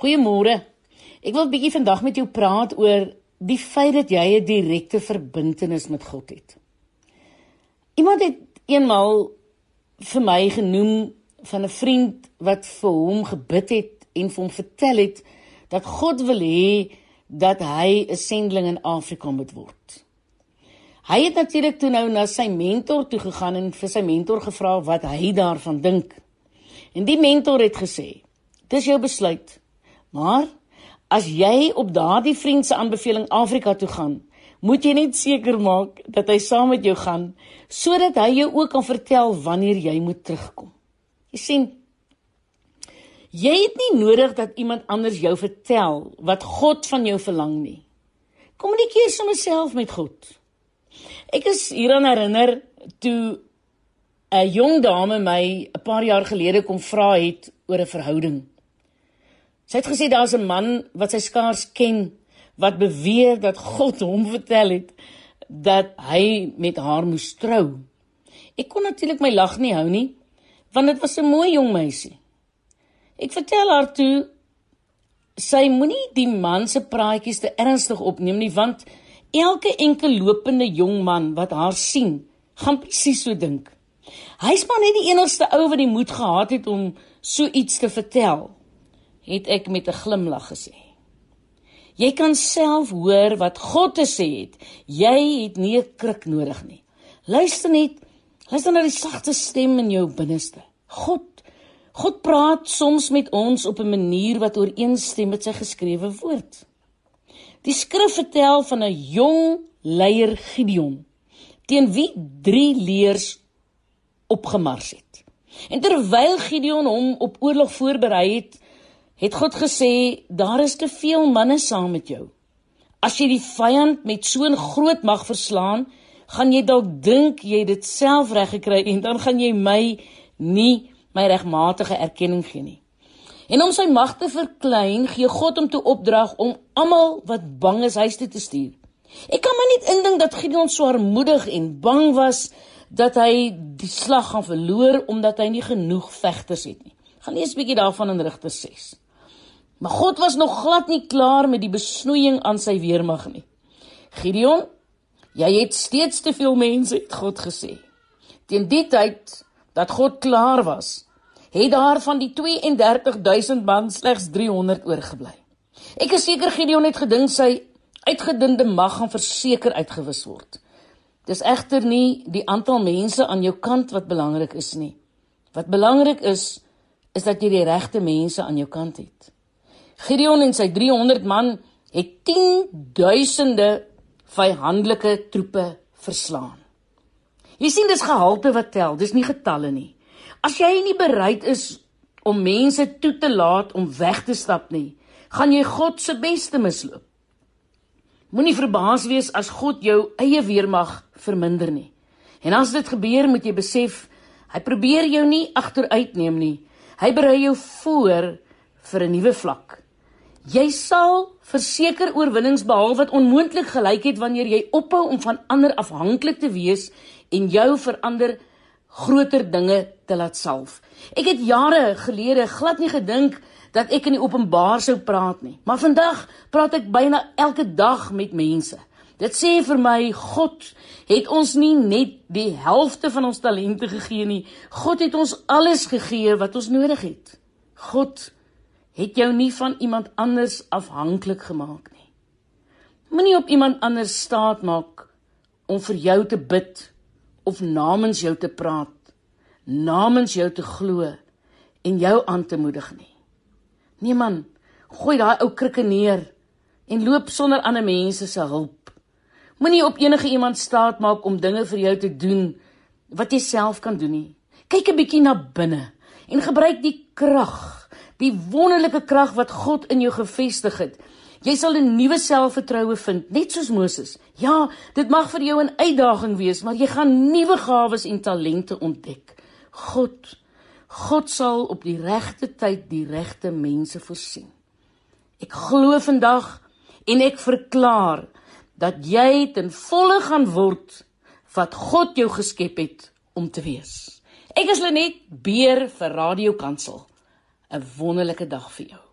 Goeiemôre. Ek wil 'n bietjie vandag met jou praat oor die feit dat jy 'n direkte verbintenis met God het. Iemand het eenmal vir my genoem van 'n vriend wat vir hom gebid het en vir hom vertel het dat God wil hê dat hy 'n sendeling in Afrika moet word. Hy het natuurlik toe nou na sy mentor toe gegaan en vir sy mentor gevra wat hy daarvan dink. En die mentor het gesê: "Dis jou besluit. Maar as jy op daardie vriend se aanbeveling Afrika toe gaan, moet jy net seker maak dat hy saam met jou gaan sodat hy jou ook kan vertel wanneer jy moet terugkom. Jy sien Jy het nie nodig dat iemand anders jou vertel wat God van jou verlang nie. Kommunikeer sommer self met God. Ek is hieraan herinner toe 'n jong dame my 'n paar jaar gelede kom vra het oor 'n verhouding. Sy het gesê daar's 'n man wat sy skaars ken wat beweer dat God hom vertel het dat hy met haar moes trou. Ek kon natuurlik my lag nie hou nie, want dit was 'n mooi jong meisie. Ek vertel haar toe sy moenie die man se praatjies te ernstig opneem nie, want elke enkel lopende jong man wat haar sien, gaan presies so dink. Hy's maar net die enigste ou wat die moed gehad het om so iets te vertel het ek met 'n glimlag gesê. Jy kan self hoor wat God te sê het. Jy het nie 'n krik nodig nie. Luister net, luister na die sagte stem in jou binneste. God God praat soms met ons op 'n manier wat ooreenstem met sy geskrewe woord. Die skrif vertel van 'n jong leier Gideon teen wie drie leers opgemars het. En terwyl Gideon hom op oorlog voorberei het, het God gesê daar is te veel manne saam met jou. As jy die vyand met so 'n groot mag verslaan, gaan jy dalk dink jy dit self reg gekry en dan gaan jy my nie my regmatige erkenning gee nie. En om sy mag te verklein, gee God hom toe opdrag om almal wat bang is huis toe te stuur. Ek kan my net indink dat Gideon so armoedig en bang was dat hy die slag gaan verloor omdat hy nie genoeg vegters het nie. Gaan lees 'n bietjie daarvan in Rigters 6. Maar God was nog glad nie klaar met die besnoeiing aan sy weermag nie. Gideon, jy het steeds te veel mense, het God gesê. Teen die tyd dat God klaar was, het daar van die 32000 man slegs 300 oorgebly. Ek is seker Gideon het gedink sy uitgedunde mag gaan verseker uitgewis word. Dis egter nie die aantal mense aan jou kant wat belangrik is nie. Wat belangrik is, is dat jy die regte mense aan jou kant het. Gideon en sy 300 man het 10 duisende vyandelike troepe verslaan. Jy sien dis gehalte wat tel, dis nie getalle nie. As jy nie bereid is om mense toe te laat om weg te stap nie, gaan jy God se beste misloop. Moenie verbaas wees as God jou eie weermag verminder nie. En as dit gebeur, moet jy besef, hy probeer jou nie agteruitneem nie. Hy berei jou voor vir 'n nuwe vlak. Jy sal verseker oorwinnings behaal wat onmoontlik gelyk het wanneer jy ophou om van ander afhanklik te wees en jou verander groter dinge te laat salf. Ek het jare gelede glad nie gedink dat ek in die openbaar sou praat nie, maar vandag praat ek byna elke dag met mense. Dit sê vir my God het ons nie net die helfte van ons talente gegee nie. God het ons alles gegee wat ons nodig het. God het jou nie van iemand anders afhanklik gemaak nie. Moenie op iemand anders staat maak om vir jou te bid of namens jou te praat, namens jou te glo en jou aan te moedig nie. Nee man, gooi daai ou krikke neer en loop sonder ander mense se hulp. Moenie op enige iemand staat maak om dinge vir jou te doen wat jy self kan doen nie. Kyk 'n bietjie na binne en gebruik die krag die wonderlike krag wat God in jou gevestig het. Jy sal 'n nuwe selfvertroue vind, net soos Moses. Ja, dit mag vir jou 'n uitdaging wees, maar jy gaan nuwe gawes en talente ontdek. God God sal op die regte tyd die regte mense voorsien. Ek glo vandag en ek verklaar dat jy ten volle gaan word wat God jou geskep het om te wees. Ek is Lenet Beer vir Radio Kansel. 'n wonderlike dag vir jou.